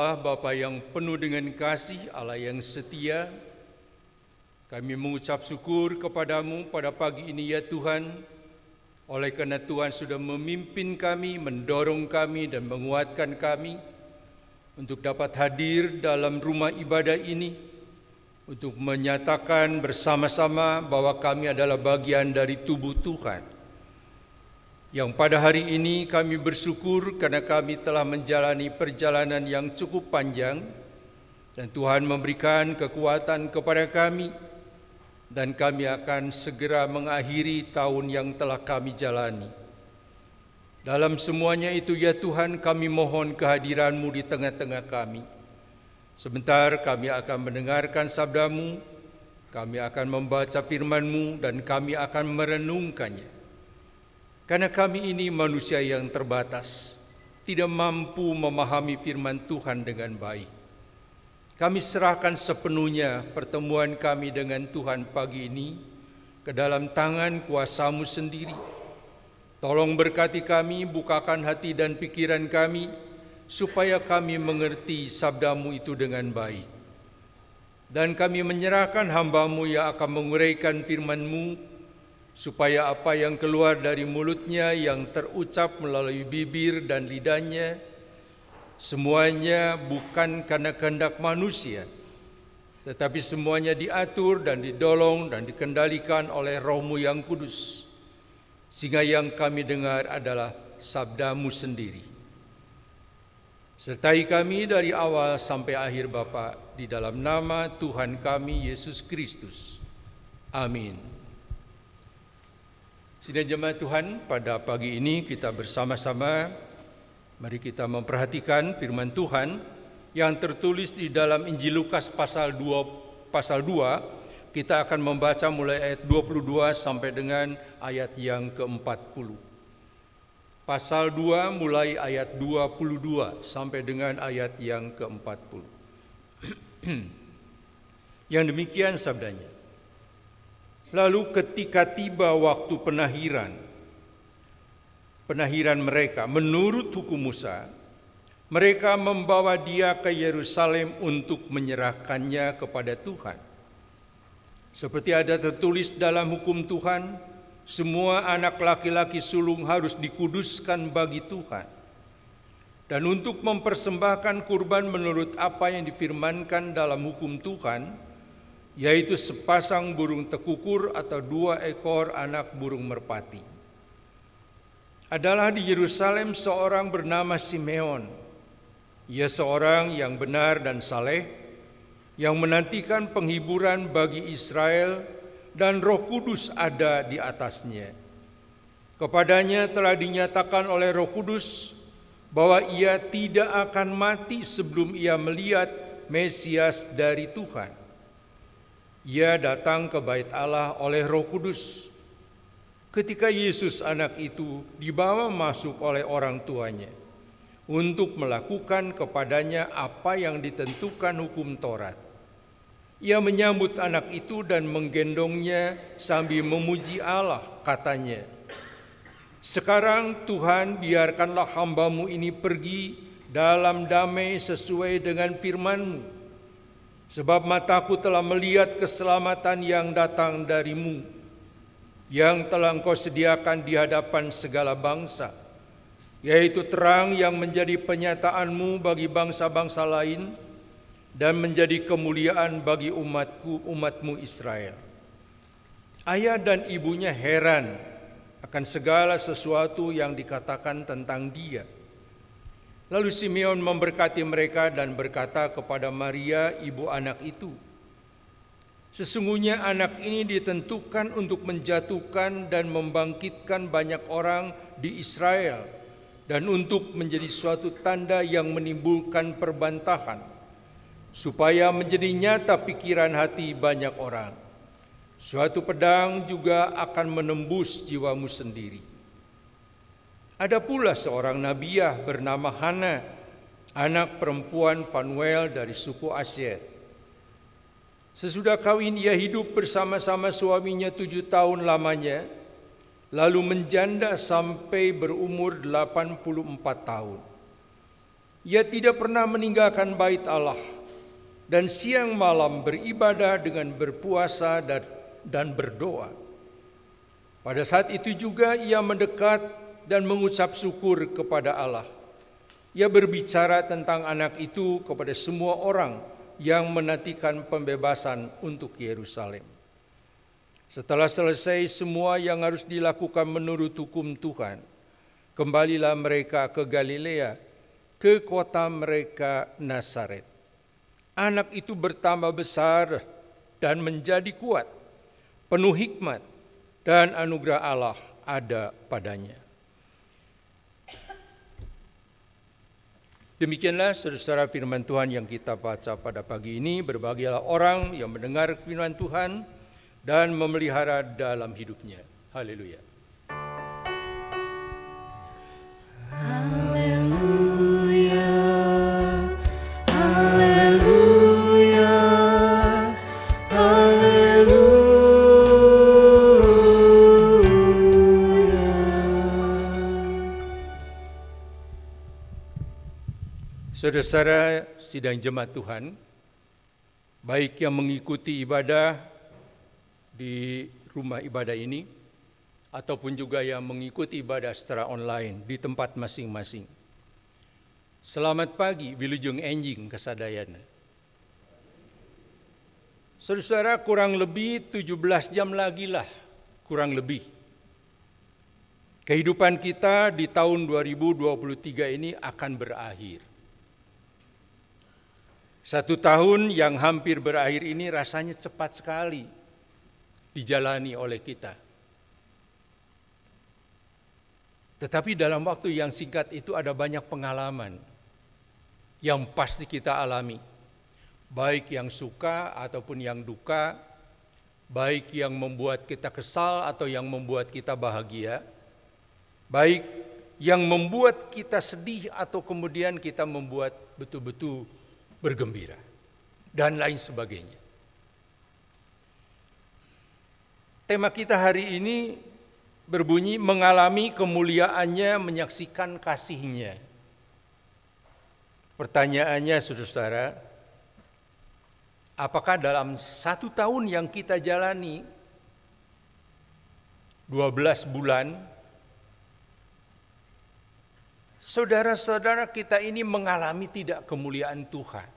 Allah Bapa yang penuh dengan kasih, Allah yang setia, kami mengucap syukur kepadamu pada pagi ini ya Tuhan, oleh karena Tuhan sudah memimpin kami, mendorong kami dan menguatkan kami untuk dapat hadir dalam rumah ibadah ini, untuk menyatakan bersama-sama bahwa kami adalah bagian dari tubuh Tuhan yang pada hari ini kami bersyukur karena kami telah menjalani perjalanan yang cukup panjang dan Tuhan memberikan kekuatan kepada kami dan kami akan segera mengakhiri tahun yang telah kami jalani. Dalam semuanya itu ya Tuhan kami mohon kehadiran-Mu di tengah-tengah kami. Sebentar kami akan mendengarkan sabdamu, kami akan membaca firman-Mu dan kami akan merenungkannya. Karena kami ini manusia yang terbatas, tidak mampu memahami firman Tuhan dengan baik. Kami serahkan sepenuhnya pertemuan kami dengan Tuhan pagi ini ke dalam tangan kuasamu sendiri. Tolong berkati kami, bukakan hati dan pikiran kami, supaya kami mengerti sabdamu itu dengan baik. Dan kami menyerahkan hambamu yang akan menguraikan firmanmu supaya apa yang keluar dari mulutnya yang terucap melalui bibir dan lidahnya semuanya bukan karena kehendak manusia tetapi semuanya diatur dan didolong dan dikendalikan oleh rohmu yang kudus. Sehingga yang kami dengar adalah sabdamu sendiri. Sertai kami dari awal sampai akhir Bapa di dalam nama Tuhan kami Yesus Kristus. Amin Sidang jemaat Tuhan, pada pagi ini kita bersama-sama mari kita memperhatikan firman Tuhan yang tertulis di dalam Injil Lukas pasal 2 pasal 2. Kita akan membaca mulai ayat 22 sampai dengan ayat yang ke-40. Pasal 2 mulai ayat 22 sampai dengan ayat yang ke-40. yang demikian sabdanya. Lalu ketika tiba waktu penahiran, penahiran mereka menurut hukum Musa, mereka membawa dia ke Yerusalem untuk menyerahkannya kepada Tuhan. Seperti ada tertulis dalam hukum Tuhan, semua anak laki-laki sulung harus dikuduskan bagi Tuhan. Dan untuk mempersembahkan kurban menurut apa yang difirmankan dalam hukum Tuhan, yaitu sepasang burung tekukur atau dua ekor anak burung merpati. Adalah di Yerusalem seorang bernama Simeon. Ia seorang yang benar dan saleh, yang menantikan penghiburan bagi Israel dan roh kudus ada di atasnya. Kepadanya telah dinyatakan oleh roh kudus bahwa ia tidak akan mati sebelum ia melihat Mesias dari Tuhan. Ia datang ke bait Allah oleh Roh Kudus. Ketika Yesus anak itu dibawa masuk oleh orang tuanya untuk melakukan kepadanya apa yang ditentukan hukum Taurat. Ia menyambut anak itu dan menggendongnya sambil memuji Allah, katanya, Sekarang Tuhan biarkanlah hambamu ini pergi dalam damai sesuai dengan firman-Mu Sebab mataku telah melihat keselamatan yang datang darimu, yang telah engkau sediakan di hadapan segala bangsa, yaitu terang yang menjadi penyataanmu bagi bangsa-bangsa lain dan menjadi kemuliaan bagi umatku, umatmu Israel. Ayah dan ibunya heran akan segala sesuatu yang dikatakan tentang dia. Lalu Simeon memberkati mereka dan berkata kepada Maria, ibu anak itu, Sesungguhnya anak ini ditentukan untuk menjatuhkan dan membangkitkan banyak orang di Israel dan untuk menjadi suatu tanda yang menimbulkan perbantahan supaya menjadi nyata pikiran hati banyak orang. Suatu pedang juga akan menembus jiwamu sendiri. Ada pula seorang nabiah bernama Hana, anak perempuan Fanuel dari suku Asyir. Sesudah kawin ia hidup bersama-sama suaminya tujuh tahun lamanya, lalu menjanda sampai berumur 84 tahun. Ia tidak pernah meninggalkan bait Allah dan siang malam beribadah dengan berpuasa dan, dan berdoa. Pada saat itu juga ia mendekat dan mengucap syukur kepada Allah. Ia berbicara tentang anak itu kepada semua orang yang menantikan pembebasan untuk Yerusalem. Setelah selesai semua yang harus dilakukan menurut hukum Tuhan, kembalilah mereka ke Galilea ke kota mereka Nazaret. Anak itu bertambah besar dan menjadi kuat, penuh hikmat dan anugerah Allah ada padanya. Demikianlah saudara firman Tuhan yang kita baca pada pagi ini. Berbahagialah orang yang mendengar firman Tuhan dan memelihara dalam hidupnya. Haleluya. Saudara-saudara sidang jemaat Tuhan, baik yang mengikuti ibadah di rumah ibadah ini, ataupun juga yang mengikuti ibadah secara online di tempat masing-masing. Selamat pagi, Wilujeng Enjing Kesadayana. Saudara-saudara kurang lebih 17 jam lagi lah, kurang lebih. Kehidupan kita di tahun 2023 ini akan berakhir. Satu tahun yang hampir berakhir ini rasanya cepat sekali dijalani oleh kita. Tetapi dalam waktu yang singkat itu ada banyak pengalaman yang pasti kita alami. Baik yang suka ataupun yang duka, baik yang membuat kita kesal atau yang membuat kita bahagia, baik yang membuat kita sedih atau kemudian kita membuat betul-betul bergembira, dan lain sebagainya. Tema kita hari ini berbunyi mengalami kemuliaannya, menyaksikan kasihnya. Pertanyaannya saudara-saudara, apakah dalam satu tahun yang kita jalani, 12 bulan, saudara-saudara kita ini mengalami tidak kemuliaan Tuhan.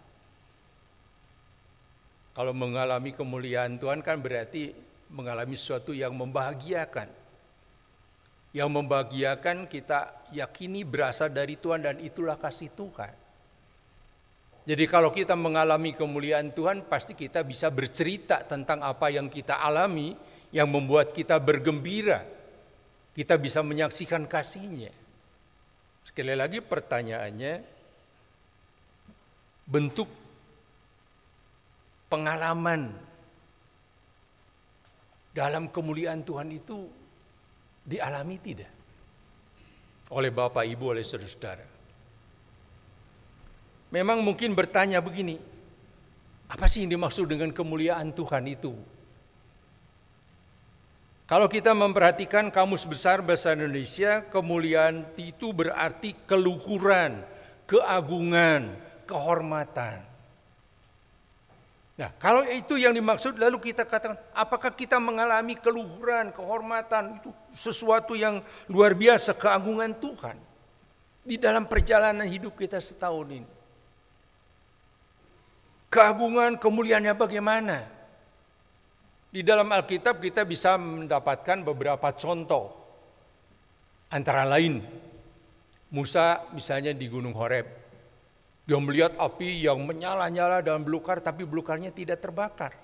Kalau mengalami kemuliaan Tuhan kan berarti mengalami sesuatu yang membahagiakan. Yang membahagiakan kita yakini berasal dari Tuhan dan itulah kasih Tuhan. Jadi kalau kita mengalami kemuliaan Tuhan pasti kita bisa bercerita tentang apa yang kita alami yang membuat kita bergembira. Kita bisa menyaksikan kasihnya. Sekali lagi pertanyaannya, bentuk pengalaman dalam kemuliaan Tuhan itu dialami tidak? Oleh Bapak, Ibu, oleh saudara-saudara. Memang mungkin bertanya begini, apa sih yang dimaksud dengan kemuliaan Tuhan itu? Kalau kita memperhatikan kamus besar bahasa Indonesia, kemuliaan itu berarti keluhuran, keagungan, kehormatan. Nah, kalau itu yang dimaksud lalu kita katakan, apakah kita mengalami keluhuran, kehormatan, itu sesuatu yang luar biasa, keagungan Tuhan di dalam perjalanan hidup kita setahun ini. Keagungan, kemuliaannya bagaimana? Di dalam Alkitab kita bisa mendapatkan beberapa contoh. Antara lain, Musa misalnya di Gunung Horeb. Dia melihat api yang menyala-nyala dan belukar tapi belukarnya tidak terbakar.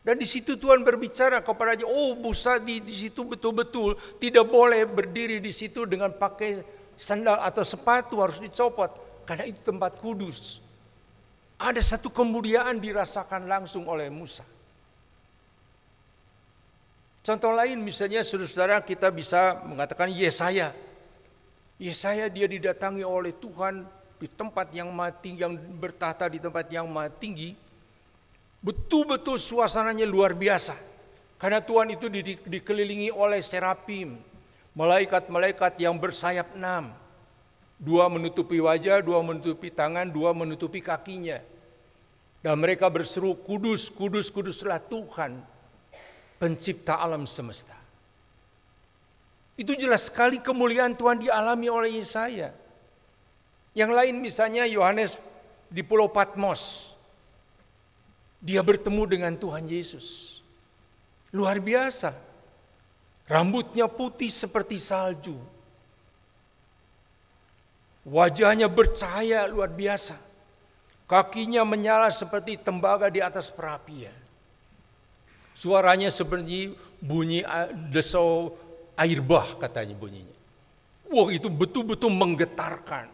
Dan di situ Tuhan berbicara kepada dia, oh Musa di situ betul-betul tidak boleh berdiri di situ dengan pakai sandal atau sepatu harus dicopot karena itu tempat kudus. Ada satu kemuliaan dirasakan langsung oleh Musa. Contoh lain misalnya saudara-saudara kita bisa mengatakan Yesaya. Yesaya dia didatangi oleh Tuhan di tempat yang mati yang bertahta di tempat yang mati tinggi. Betul-betul suasananya luar biasa. Karena Tuhan itu di, dikelilingi oleh serapim, malaikat-malaikat yang bersayap enam. Dua menutupi wajah, dua menutupi tangan, dua menutupi kakinya. Dan mereka berseru, kudus, kudus, kuduslah Tuhan, pencipta alam semesta. Itu jelas sekali kemuliaan Tuhan dialami oleh Yesaya. Yang lain misalnya Yohanes di Pulau Patmos. Dia bertemu dengan Tuhan Yesus. Luar biasa. Rambutnya putih seperti salju. Wajahnya bercahaya luar biasa. Kakinya menyala seperti tembaga di atas perapian. Suaranya seperti bunyi desau air bah katanya bunyinya. Wah itu betul-betul menggetarkan.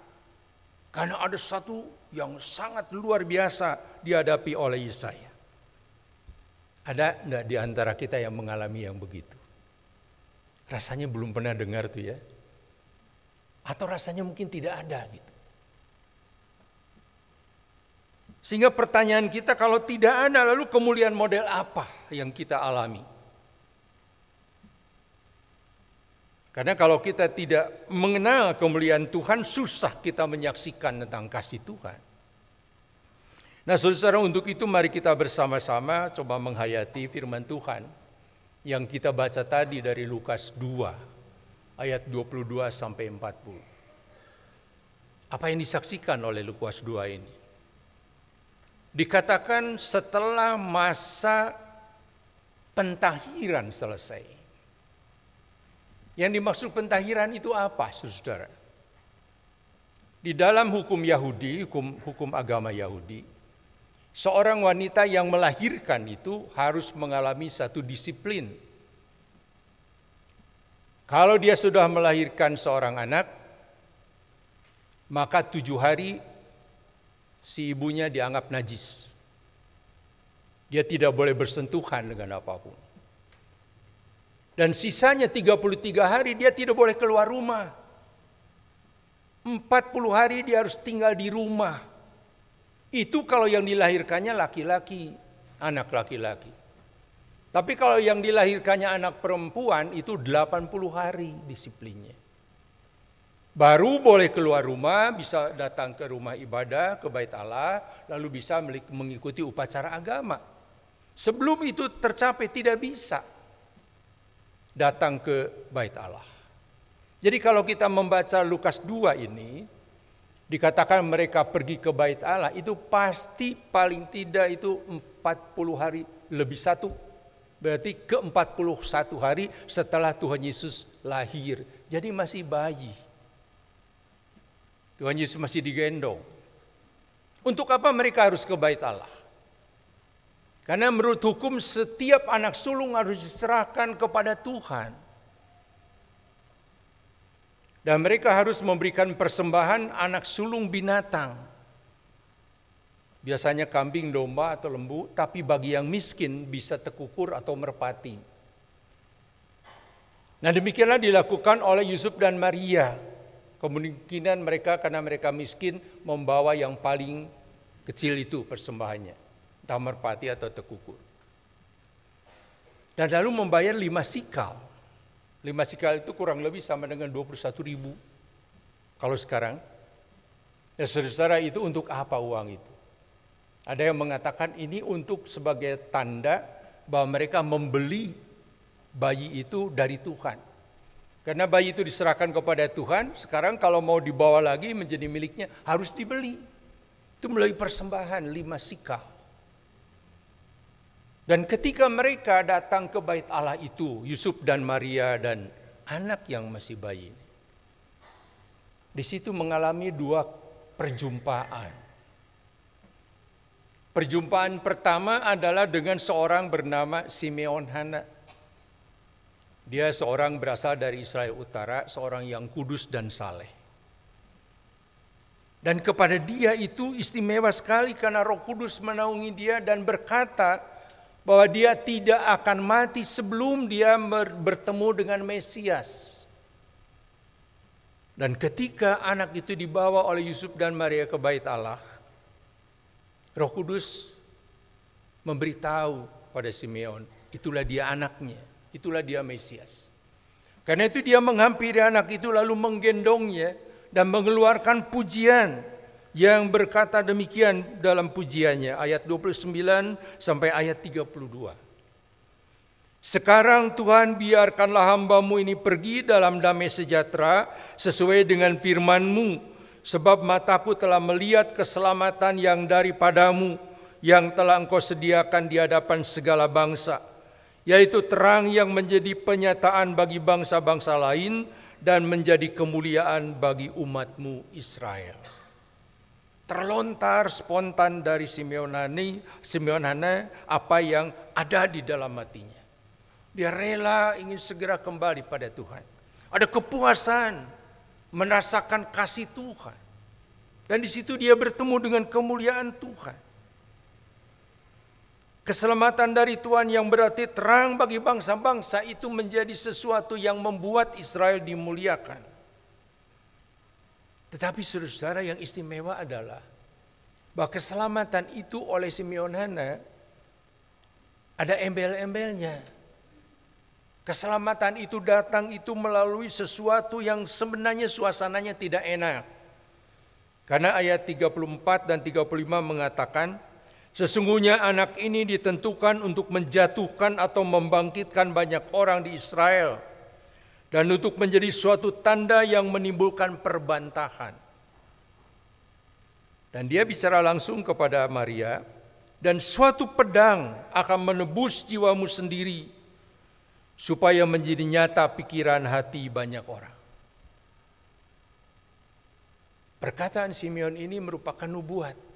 Karena ada satu yang sangat luar biasa dihadapi oleh Yesaya. Ada enggak di antara kita yang mengalami yang begitu? Rasanya belum pernah dengar tuh ya. Atau rasanya mungkin tidak ada gitu. Sehingga pertanyaan kita kalau tidak ada lalu kemuliaan model apa yang kita alami? Karena kalau kita tidak mengenal kemuliaan Tuhan, susah kita menyaksikan tentang kasih Tuhan. Nah saudara untuk itu mari kita bersama-sama coba menghayati firman Tuhan yang kita baca tadi dari Lukas 2 ayat 22 sampai 40. Apa yang disaksikan oleh Lukas 2 ini? Dikatakan setelah masa pentahiran selesai yang dimaksud pentahiran itu apa, saudara? Di dalam hukum Yahudi, hukum, hukum agama Yahudi, seorang wanita yang melahirkan itu harus mengalami satu disiplin. Kalau dia sudah melahirkan seorang anak, maka tujuh hari si ibunya dianggap najis. Dia tidak boleh bersentuhan dengan apa pun. Dan sisanya 33 hari dia tidak boleh keluar rumah. 40 hari dia harus tinggal di rumah. Itu kalau yang dilahirkannya laki-laki, anak laki-laki. Tapi kalau yang dilahirkannya anak perempuan itu 80 hari disiplinnya. Baru boleh keluar rumah, bisa datang ke rumah ibadah, ke bait Allah, lalu bisa mengikuti upacara agama. Sebelum itu tercapai tidak bisa datang ke bait Allah. Jadi kalau kita membaca Lukas 2 ini, dikatakan mereka pergi ke bait Allah, itu pasti paling tidak itu 40 hari lebih satu. Berarti ke 41 hari setelah Tuhan Yesus lahir. Jadi masih bayi. Tuhan Yesus masih digendong. Untuk apa mereka harus ke bait Allah? Karena menurut hukum setiap anak sulung harus diserahkan kepada Tuhan. Dan mereka harus memberikan persembahan anak sulung binatang. Biasanya kambing, domba, atau lembu, tapi bagi yang miskin bisa tekukur atau merpati. Nah demikianlah dilakukan oleh Yusuf dan Maria. Kemungkinan mereka karena mereka miskin membawa yang paling kecil itu persembahannya entah merpati atau tekukur. Dan lalu membayar lima sikal. Lima sikal itu kurang lebih sama dengan 21 ribu. Kalau sekarang, ya saudara itu untuk apa uang itu? Ada yang mengatakan ini untuk sebagai tanda bahwa mereka membeli bayi itu dari Tuhan. Karena bayi itu diserahkan kepada Tuhan, sekarang kalau mau dibawa lagi menjadi miliknya harus dibeli. Itu melalui persembahan lima sikal. Dan ketika mereka datang ke bait Allah itu, Yusuf dan Maria dan anak yang masih bayi. Di situ mengalami dua perjumpaan. Perjumpaan pertama adalah dengan seorang bernama Simeon Hana. Dia seorang berasal dari Israel Utara, seorang yang kudus dan saleh. Dan kepada dia itu istimewa sekali karena Roh Kudus menaungi dia dan berkata, bahwa dia tidak akan mati sebelum dia bertemu dengan Mesias. Dan ketika anak itu dibawa oleh Yusuf dan Maria ke bait Allah, Roh Kudus memberitahu pada Simeon, itulah dia anaknya, itulah dia Mesias. Karena itu dia menghampiri anak itu lalu menggendongnya dan mengeluarkan pujian yang berkata demikian dalam pujiannya ayat 29 sampai ayat 32. Sekarang Tuhan biarkanlah hambamu ini pergi dalam damai sejahtera sesuai dengan firmanmu sebab mataku telah melihat keselamatan yang daripadamu yang telah engkau sediakan di hadapan segala bangsa, yaitu terang yang menjadi penyataan bagi bangsa-bangsa lain dan menjadi kemuliaan bagi umatmu Israel. Terlontar spontan dari Simeon Hani, Simeon Hana apa yang ada di dalam hatinya. Dia rela ingin segera kembali pada Tuhan. Ada kepuasan merasakan kasih Tuhan. Dan di situ dia bertemu dengan kemuliaan Tuhan. Keselamatan dari Tuhan yang berarti terang bagi bangsa-bangsa itu menjadi sesuatu yang membuat Israel dimuliakan. Tetapi saudara-saudara yang istimewa adalah bahwa keselamatan itu oleh Simeon Hana ada embel-embelnya. Keselamatan itu datang itu melalui sesuatu yang sebenarnya suasananya tidak enak. Karena ayat 34 dan 35 mengatakan, Sesungguhnya anak ini ditentukan untuk menjatuhkan atau membangkitkan banyak orang di Israel dan untuk menjadi suatu tanda yang menimbulkan perbantahan. Dan dia bicara langsung kepada Maria, dan suatu pedang akan menebus jiwamu sendiri supaya menjadi nyata pikiran hati banyak orang. Perkataan Simeon ini merupakan nubuat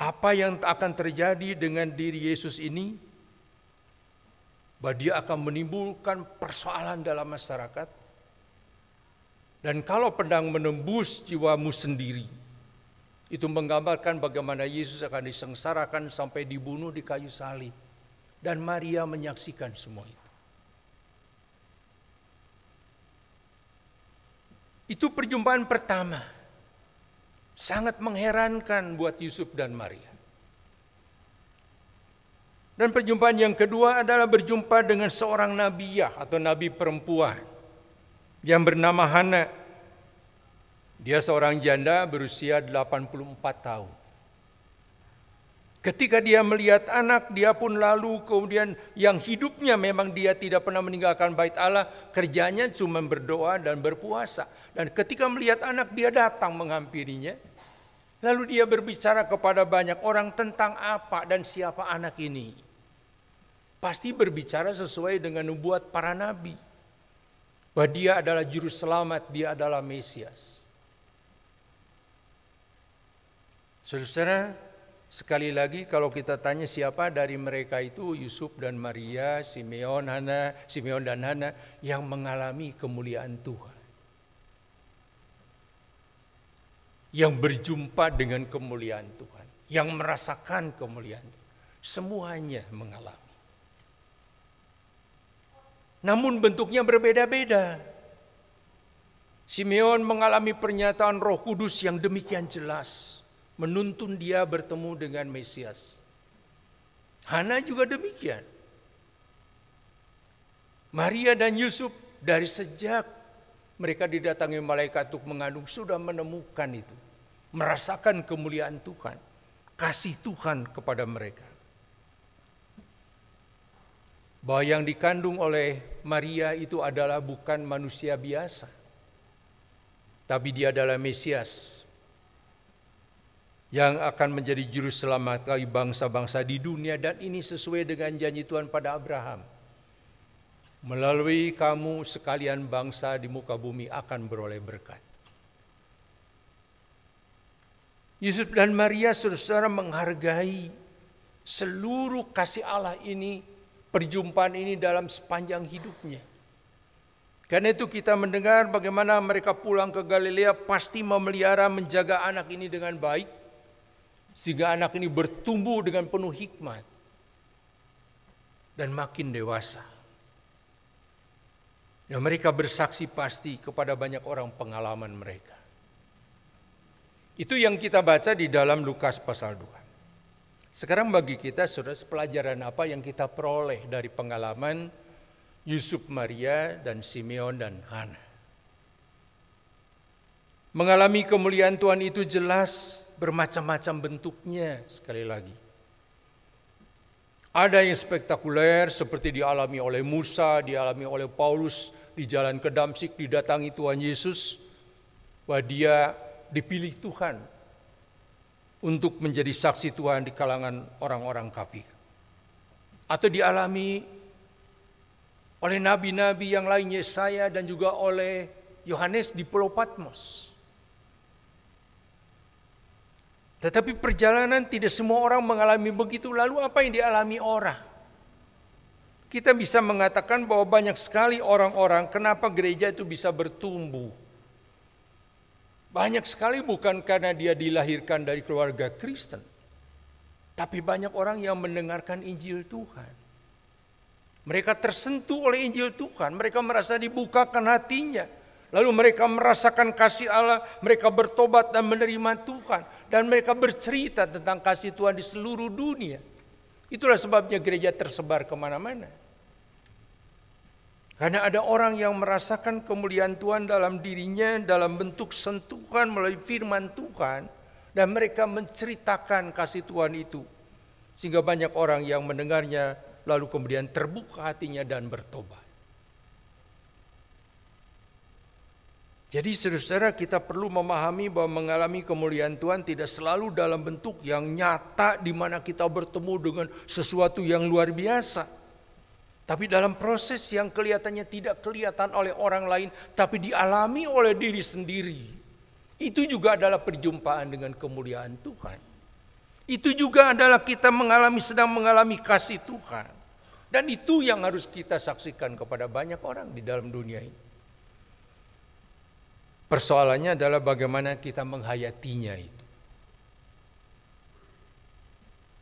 apa yang akan terjadi dengan diri Yesus ini? Bahwa dia akan menimbulkan persoalan dalam masyarakat. Dan kalau pedang menembus jiwamu sendiri, itu menggambarkan bagaimana Yesus akan disengsarakan sampai dibunuh di kayu salib. Dan Maria menyaksikan semua itu. Itu perjumpaan pertama sangat mengherankan buat Yusuf dan Maria. Dan perjumpaan yang kedua adalah berjumpa dengan seorang nabiah atau nabi perempuan yang bernama Hana. Dia seorang janda berusia 84 tahun. Ketika dia melihat anak, dia pun lalu kemudian yang hidupnya memang dia tidak pernah meninggalkan bait Allah, kerjanya cuma berdoa dan berpuasa. Dan ketika melihat anak, dia datang menghampirinya Lalu dia berbicara kepada banyak orang tentang apa dan siapa anak ini. Pasti berbicara sesuai dengan nubuat para nabi. Bahwa dia adalah juru selamat, dia adalah Mesias. Saudara, sekali lagi kalau kita tanya siapa dari mereka itu Yusuf dan Maria, Simeon, Hana, Simeon dan Hana yang mengalami kemuliaan Tuhan. Yang berjumpa dengan kemuliaan Tuhan, yang merasakan kemuliaan Tuhan. Semuanya mengalami. Namun bentuknya berbeda-beda. Simeon mengalami pernyataan Roh Kudus yang demikian jelas, menuntun dia bertemu dengan Mesias. Hana juga demikian. Maria dan Yusuf dari sejak mereka didatangi malaikat untuk mengandung sudah menemukan itu. Merasakan kemuliaan Tuhan. Kasih Tuhan kepada mereka. Bahwa yang dikandung oleh Maria itu adalah bukan manusia biasa. Tapi dia adalah Mesias. Yang akan menjadi juru selamat bagi bangsa-bangsa di dunia. Dan ini sesuai dengan janji Tuhan pada Abraham Melalui kamu sekalian bangsa di muka bumi akan beroleh berkat. Yusuf dan Maria saudara menghargai seluruh kasih Allah ini, perjumpaan ini dalam sepanjang hidupnya. Karena itu kita mendengar bagaimana mereka pulang ke Galilea pasti memelihara menjaga anak ini dengan baik. Sehingga anak ini bertumbuh dengan penuh hikmat. Dan makin dewasa. Ya, mereka bersaksi pasti kepada banyak orang pengalaman mereka. Itu yang kita baca di dalam Lukas pasal 2. Sekarang bagi kita saudara pelajaran apa yang kita peroleh dari pengalaman Yusuf Maria dan Simeon dan Hana. Mengalami kemuliaan Tuhan itu jelas bermacam-macam bentuknya sekali lagi. Ada yang spektakuler seperti dialami oleh Musa, dialami oleh Paulus di jalan ke Damsik didatangi Tuhan Yesus bahwa dia dipilih Tuhan untuk menjadi saksi Tuhan di kalangan orang-orang kafir. Atau dialami oleh nabi-nabi yang lainnya saya dan juga oleh Yohanes di Pulau Patmos. Tetapi perjalanan tidak semua orang mengalami begitu. Lalu apa yang dialami orang? Kita bisa mengatakan bahwa banyak sekali orang-orang kenapa gereja itu bisa bertumbuh. Banyak sekali bukan karena dia dilahirkan dari keluarga Kristen. Tapi banyak orang yang mendengarkan Injil Tuhan. Mereka tersentuh oleh Injil Tuhan. Mereka merasa dibukakan hatinya Lalu mereka merasakan kasih Allah, mereka bertobat dan menerima Tuhan. Dan mereka bercerita tentang kasih Tuhan di seluruh dunia. Itulah sebabnya gereja tersebar ke mana-mana. Karena ada orang yang merasakan kemuliaan Tuhan dalam dirinya dalam bentuk sentuhan melalui firman Tuhan. Dan mereka menceritakan kasih Tuhan itu. Sehingga banyak orang yang mendengarnya lalu kemudian terbuka hatinya dan bertobat. Jadi saudara kita perlu memahami bahwa mengalami kemuliaan Tuhan tidak selalu dalam bentuk yang nyata di mana kita bertemu dengan sesuatu yang luar biasa. Tapi dalam proses yang kelihatannya tidak kelihatan oleh orang lain tapi dialami oleh diri sendiri. Itu juga adalah perjumpaan dengan kemuliaan Tuhan. Itu juga adalah kita mengalami sedang mengalami kasih Tuhan. Dan itu yang harus kita saksikan kepada banyak orang di dalam dunia ini. Persoalannya adalah bagaimana kita menghayatinya itu.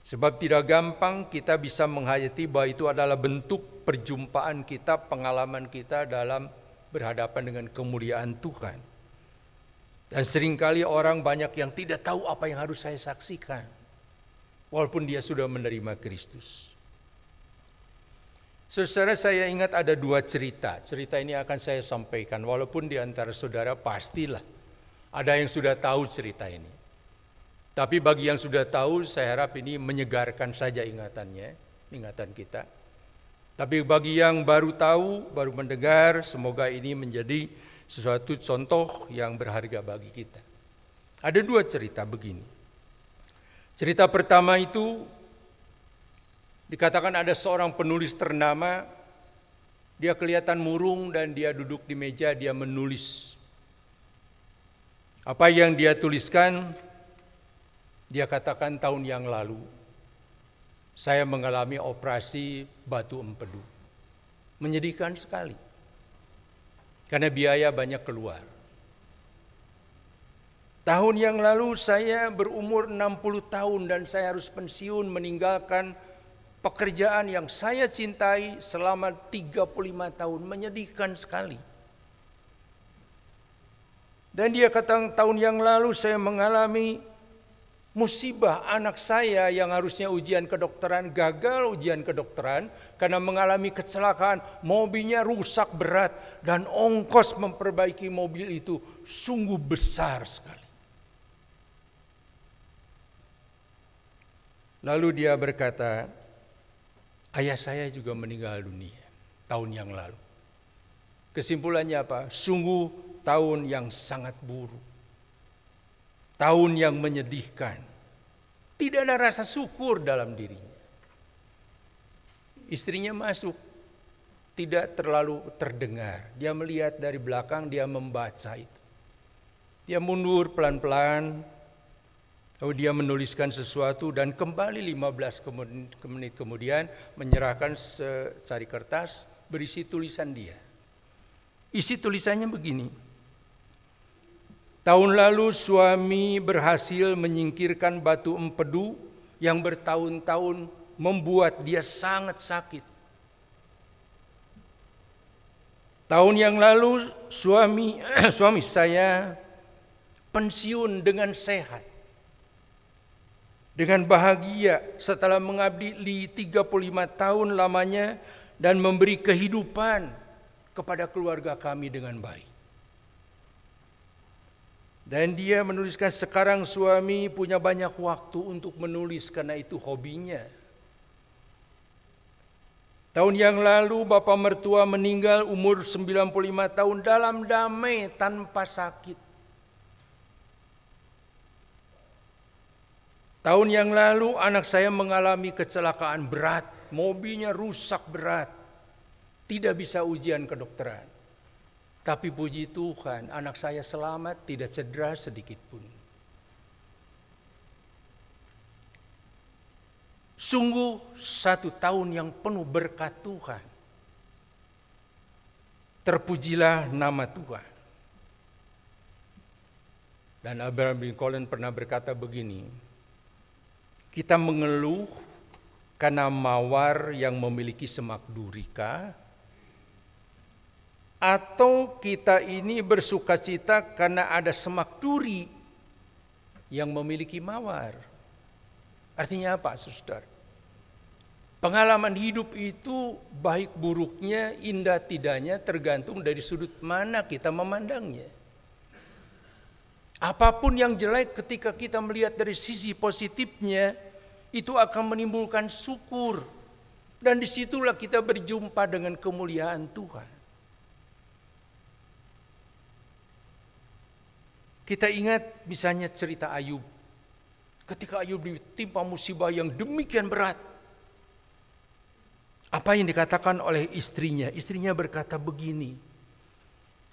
Sebab tidak gampang kita bisa menghayati bahwa itu adalah bentuk perjumpaan kita, pengalaman kita dalam berhadapan dengan kemuliaan Tuhan. Dan sering kali orang banyak yang tidak tahu apa yang harus saya saksikan. Walaupun dia sudah menerima Kristus. Saudara saya ingat ada dua cerita. Cerita ini akan saya sampaikan walaupun di antara saudara pastilah ada yang sudah tahu cerita ini. Tapi bagi yang sudah tahu saya harap ini menyegarkan saja ingatannya, ingatan kita. Tapi bagi yang baru tahu, baru mendengar, semoga ini menjadi sesuatu contoh yang berharga bagi kita. Ada dua cerita begini. Cerita pertama itu Dikatakan ada seorang penulis ternama, dia kelihatan murung dan dia duduk di meja, dia menulis. Apa yang dia tuliskan, dia katakan tahun yang lalu, saya mengalami operasi batu empedu. Menyedihkan sekali. Karena biaya banyak keluar. Tahun yang lalu saya berumur 60 tahun dan saya harus pensiun meninggalkan pekerjaan yang saya cintai selama 35 tahun menyedihkan sekali. Dan dia kata tahun yang lalu saya mengalami musibah anak saya yang harusnya ujian kedokteran gagal ujian kedokteran karena mengalami kecelakaan mobilnya rusak berat dan ongkos memperbaiki mobil itu sungguh besar sekali. Lalu dia berkata, Ayah saya juga meninggal dunia tahun yang lalu. Kesimpulannya apa? Sungguh tahun yang sangat buruk. Tahun yang menyedihkan. Tidak ada rasa syukur dalam dirinya. Istrinya masuk, tidak terlalu terdengar. Dia melihat dari belakang, dia membaca itu. Dia mundur pelan-pelan, Lalu dia menuliskan sesuatu dan kembali 15 menit kemudian menyerahkan secari kertas berisi tulisan dia. Isi tulisannya begini. Tahun lalu suami berhasil menyingkirkan batu empedu yang bertahun-tahun membuat dia sangat sakit. Tahun yang lalu suami suami saya pensiun dengan sehat dengan bahagia setelah mengabdi 35 tahun lamanya dan memberi kehidupan kepada keluarga kami dengan baik. Dan dia menuliskan sekarang suami punya banyak waktu untuk menulis karena itu hobinya. Tahun yang lalu bapak mertua meninggal umur 95 tahun dalam damai tanpa sakit. Tahun yang lalu anak saya mengalami kecelakaan berat, mobilnya rusak berat. Tidak bisa ujian kedokteran. Tapi puji Tuhan, anak saya selamat, tidak cedera sedikit pun. Sungguh satu tahun yang penuh berkat Tuhan. Terpujilah nama Tuhan. Dan Abraham Lincoln pernah berkata begini, kita mengeluh karena mawar yang memiliki semak durika, atau kita ini bersuka cita karena ada semak duri yang memiliki mawar. Artinya apa, saudara? Pengalaman hidup itu baik buruknya, indah tidaknya tergantung dari sudut mana kita memandangnya. Apa pun yang jelek ketika kita melihat dari sisi positifnya, itu akan menimbulkan syukur. Dan di situlah kita berjumpa dengan kemuliaan Tuhan. Kita ingat misalnya cerita Ayub. Ketika Ayub ditimpa musibah yang demikian berat. Apa yang dikatakan oleh istrinya? Istrinya berkata begini.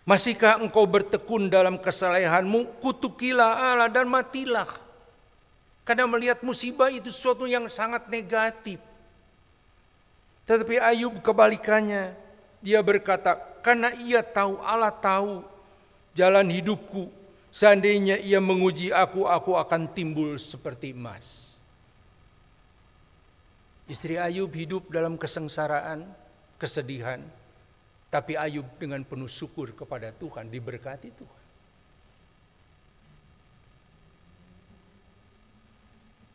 Masihkah engkau bertekun dalam kesalehanmu? Kutukilah Allah dan matilah. Karena melihat musibah itu sesuatu yang sangat negatif. Tetapi Ayub kebalikannya. Dia berkata, karena ia tahu, Allah tahu jalan hidupku Seandainya ia menguji aku, aku akan timbul seperti emas. Istri Ayub hidup dalam kesengsaraan, kesedihan, tapi Ayub dengan penuh syukur kepada Tuhan, diberkati Tuhan.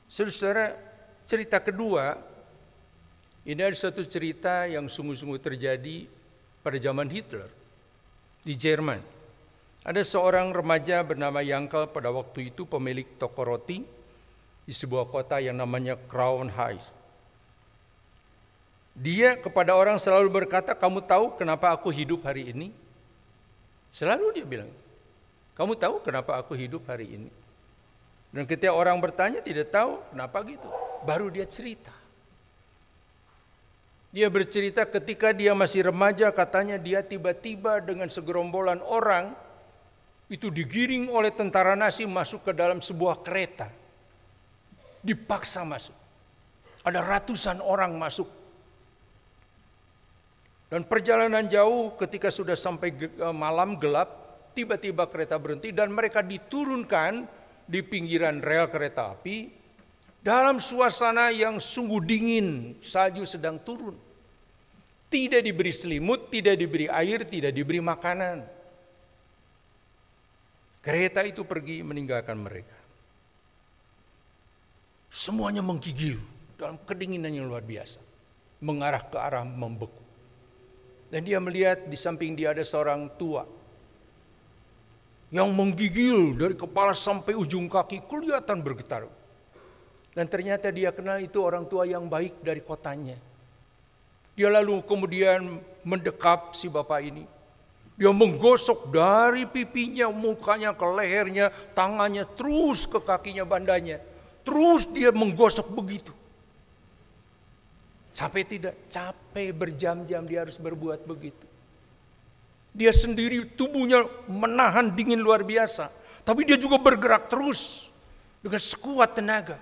Saudara, cerita kedua, ini ada satu cerita yang sungguh-sungguh terjadi pada zaman Hitler di Jerman. Ada seorang remaja bernama Yangkel pada waktu itu pemilik toko roti di sebuah kota yang namanya Crown Heights. Dia kepada orang selalu berkata, kamu tahu kenapa aku hidup hari ini? Selalu dia bilang, kamu tahu kenapa aku hidup hari ini? Dan ketika orang bertanya tidak tahu kenapa gitu, baru dia cerita. Dia bercerita ketika dia masih remaja katanya dia tiba-tiba dengan segerombolan orang itu digiring oleh tentara Nazi masuk ke dalam sebuah kereta. Dipaksa masuk. Ada ratusan orang masuk. Dan perjalanan jauh ketika sudah sampai eh, malam gelap, tiba-tiba kereta berhenti dan mereka diturunkan di pinggiran rel kereta api dalam suasana yang sungguh dingin, salju sedang turun. Tidak diberi selimut, tidak diberi air, tidak diberi makanan. Kereta itu pergi meninggalkan mereka. Semuanya menggigil dalam kedinginan yang luar biasa. Mengarah ke arah membeku. Dan dia melihat di samping dia ada seorang tua. Yang menggigil dari kepala sampai ujung kaki kelihatan bergetar. Dan ternyata dia kenal itu orang tua yang baik dari kotanya. Dia lalu kemudian mendekap si bapak ini dia menggosok dari pipinya, mukanya ke lehernya, tangannya terus ke kakinya bandanya. Terus dia menggosok begitu. Capek tidak? Capek berjam-jam dia harus berbuat begitu. Dia sendiri tubuhnya menahan dingin luar biasa. Tapi dia juga bergerak terus dengan sekuat tenaga.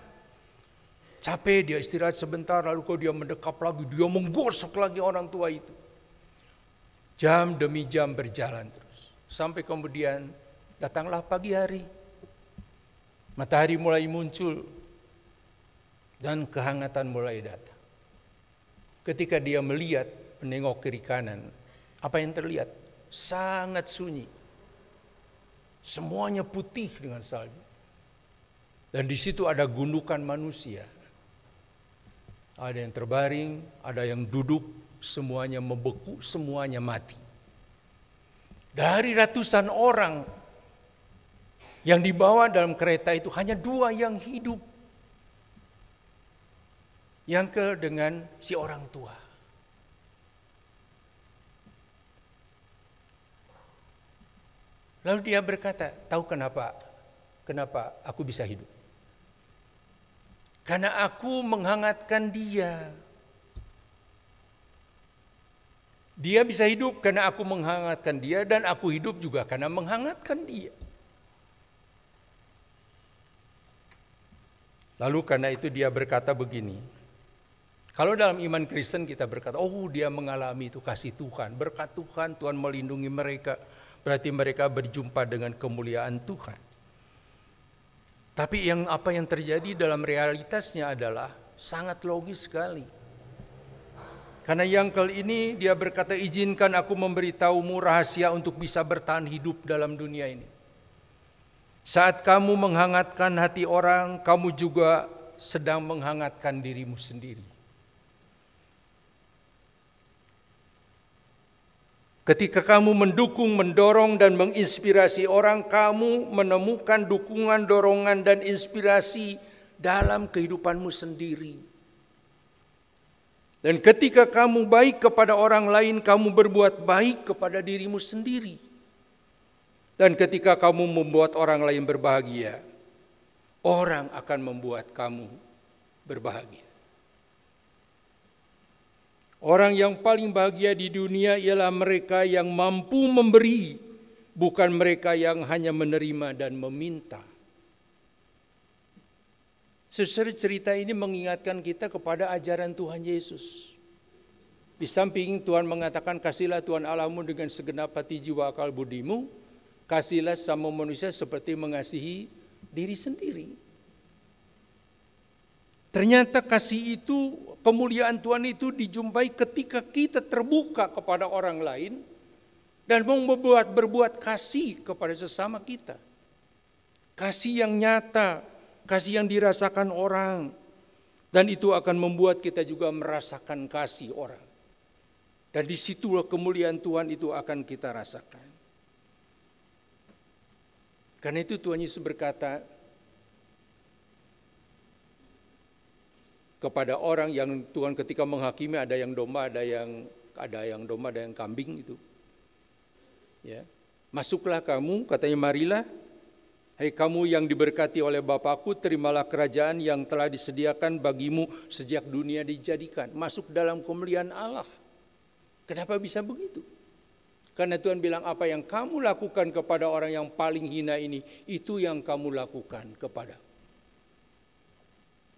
Capek dia istirahat sebentar lalu kok dia mendekap lagi. Dia menggosok lagi orang tua itu. Jam demi jam berjalan terus. Sampai kemudian datanglah pagi hari. Matahari mulai muncul dan kehangatan mulai datang. Ketika dia melihat menengok kiri kanan, apa yang terlihat? Sangat sunyi. Semuanya putih dengan salju. Dan di situ ada gundukan manusia. Ada yang terbaring, ada yang duduk, semuanya membeku, semuanya mati. Dari ratusan orang Yang dibawa dalam kereta itu hanya dua yang hidup. Yang ke dengan si orang tua. Lalu dia berkata, tahu kenapa? Kenapa aku bisa hidup? Karena aku menghangatkan dia. Dia bisa hidup karena aku menghangatkan dia dan aku hidup juga karena menghangatkan dia. Lalu karena itu dia berkata begini. Kalau dalam iman Kristen kita berkata, oh dia mengalami itu kasih Tuhan, berkat Tuhan, Tuhan melindungi mereka. Berarti mereka berjumpa dengan kemuliaan Tuhan. Tapi yang apa yang terjadi dalam realitasnya adalah sangat logis sekali. Karena yang kali ini dia berkata izinkan aku memberitahumu rahasia untuk bisa bertahan hidup dalam dunia ini. Saat kamu menghangatkan hati orang, kamu juga sedang menghangatkan dirimu sendiri. Ketika kamu mendukung, mendorong, dan menginspirasi orang, kamu menemukan dukungan, dorongan, dan inspirasi dalam kehidupanmu sendiri. Dan ketika kamu baik kepada orang lain, kamu berbuat baik kepada dirimu sendiri. Dan ketika kamu membuat orang lain berbahagia, orang akan membuat kamu berbahagia. Orang yang paling bahagia di dunia ialah mereka yang mampu memberi, bukan mereka yang hanya menerima dan meminta. Saudara cerita ini mengingatkan kita kepada ajaran Tuhan Yesus. Di samping Tuhan mengatakan kasihlah Tuhan Allahmu dengan segenap hati jiwa akal budimu, kasihlah sama manusia seperti mengasihi diri sendiri. Ternyata kasih itu, kemuliaan Tuhan itu dijumpai ketika kita terbuka kepada orang lain dan mau membuat berbuat kasih kepada sesama kita. Kasih yang nyata, kasih yang dirasakan orang, dan itu akan membuat kita juga merasakan kasih orang. Dan di situlah kemuliaan Tuhan itu akan kita rasakan. Karena itu Tuhan Yesus berkata kepada orang yang Tuhan ketika menghakimi ada yang domba, ada yang ada yang domba, ada yang kambing itu. Ya. Masuklah kamu, katanya marilah Hai kamu yang diberkati oleh Bapakku, terimalah kerajaan yang telah disediakan bagimu sejak dunia dijadikan. Masuk dalam kemuliaan Allah. Kenapa bisa begitu? Karena Tuhan bilang apa yang kamu lakukan kepada orang yang paling hina ini, itu yang kamu lakukan kepada.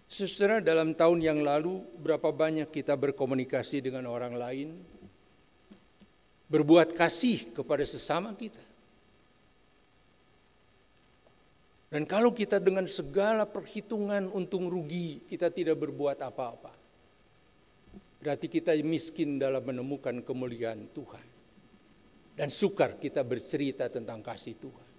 Saudara dalam tahun yang lalu berapa banyak kita berkomunikasi dengan orang lain, berbuat kasih kepada sesama kita. Dan kalau kita dengan segala perhitungan untung rugi, kita tidak berbuat apa-apa. Berarti kita miskin dalam menemukan kemuliaan Tuhan. Dan sukar kita bercerita tentang kasih Tuhan.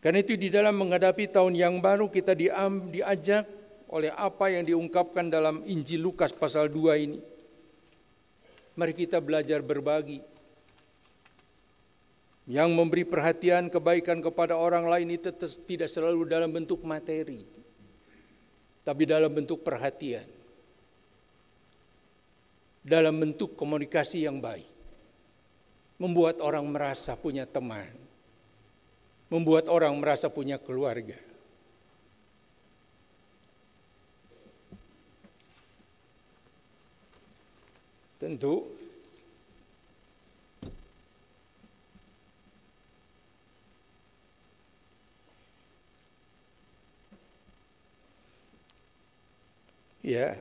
Karena itu di dalam menghadapi tahun yang baru kita diajak oleh apa yang diungkapkan dalam Injil Lukas pasal 2 ini. Mari kita belajar berbagi yang memberi perhatian kebaikan kepada orang lain itu tidak selalu dalam bentuk materi, tapi dalam bentuk perhatian, dalam bentuk komunikasi yang baik, membuat orang merasa punya teman, membuat orang merasa punya keluarga. Tentu ya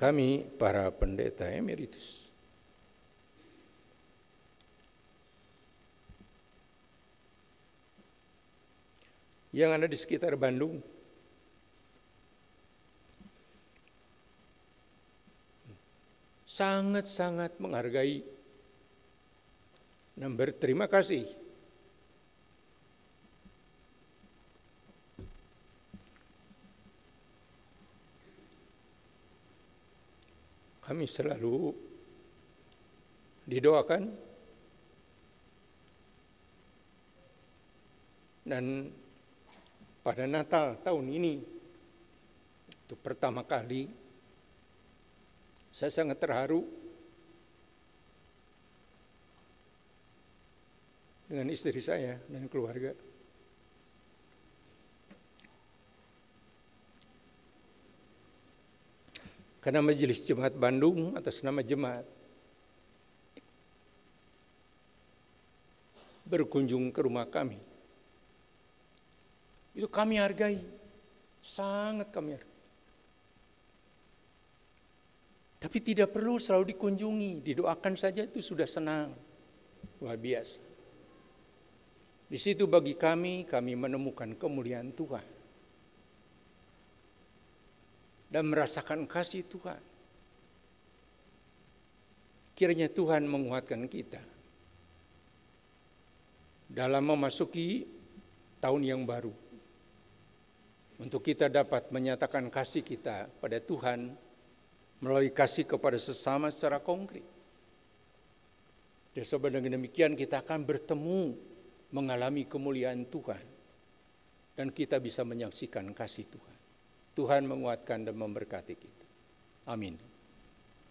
kami para pendeta emeritus. Yang ada di sekitar Bandung. Sangat-sangat menghargai. Dan berterima kasih kami selalu didoakan Dan pada Natal tahun ini, itu pertama kali, saya sangat terharu dengan istri saya dan keluarga. Karena Majelis Jemaat Bandung atas nama jemaat berkunjung ke rumah kami. Itu kami hargai, sangat kami hargai. Tapi tidak perlu selalu dikunjungi, didoakan saja itu sudah senang, luar biasa. Di situ bagi kami, kami menemukan kemuliaan Tuhan dan merasakan kasih Tuhan. Kiranya Tuhan menguatkan kita dalam memasuki tahun yang baru. Untuk kita dapat menyatakan kasih kita pada Tuhan melalui kasih kepada sesama secara konkret. Dan dengan demikian kita akan bertemu mengalami kemuliaan Tuhan. Dan kita bisa menyaksikan kasih Tuhan. Tuhan menguatkan dan memberkati kita. Amin.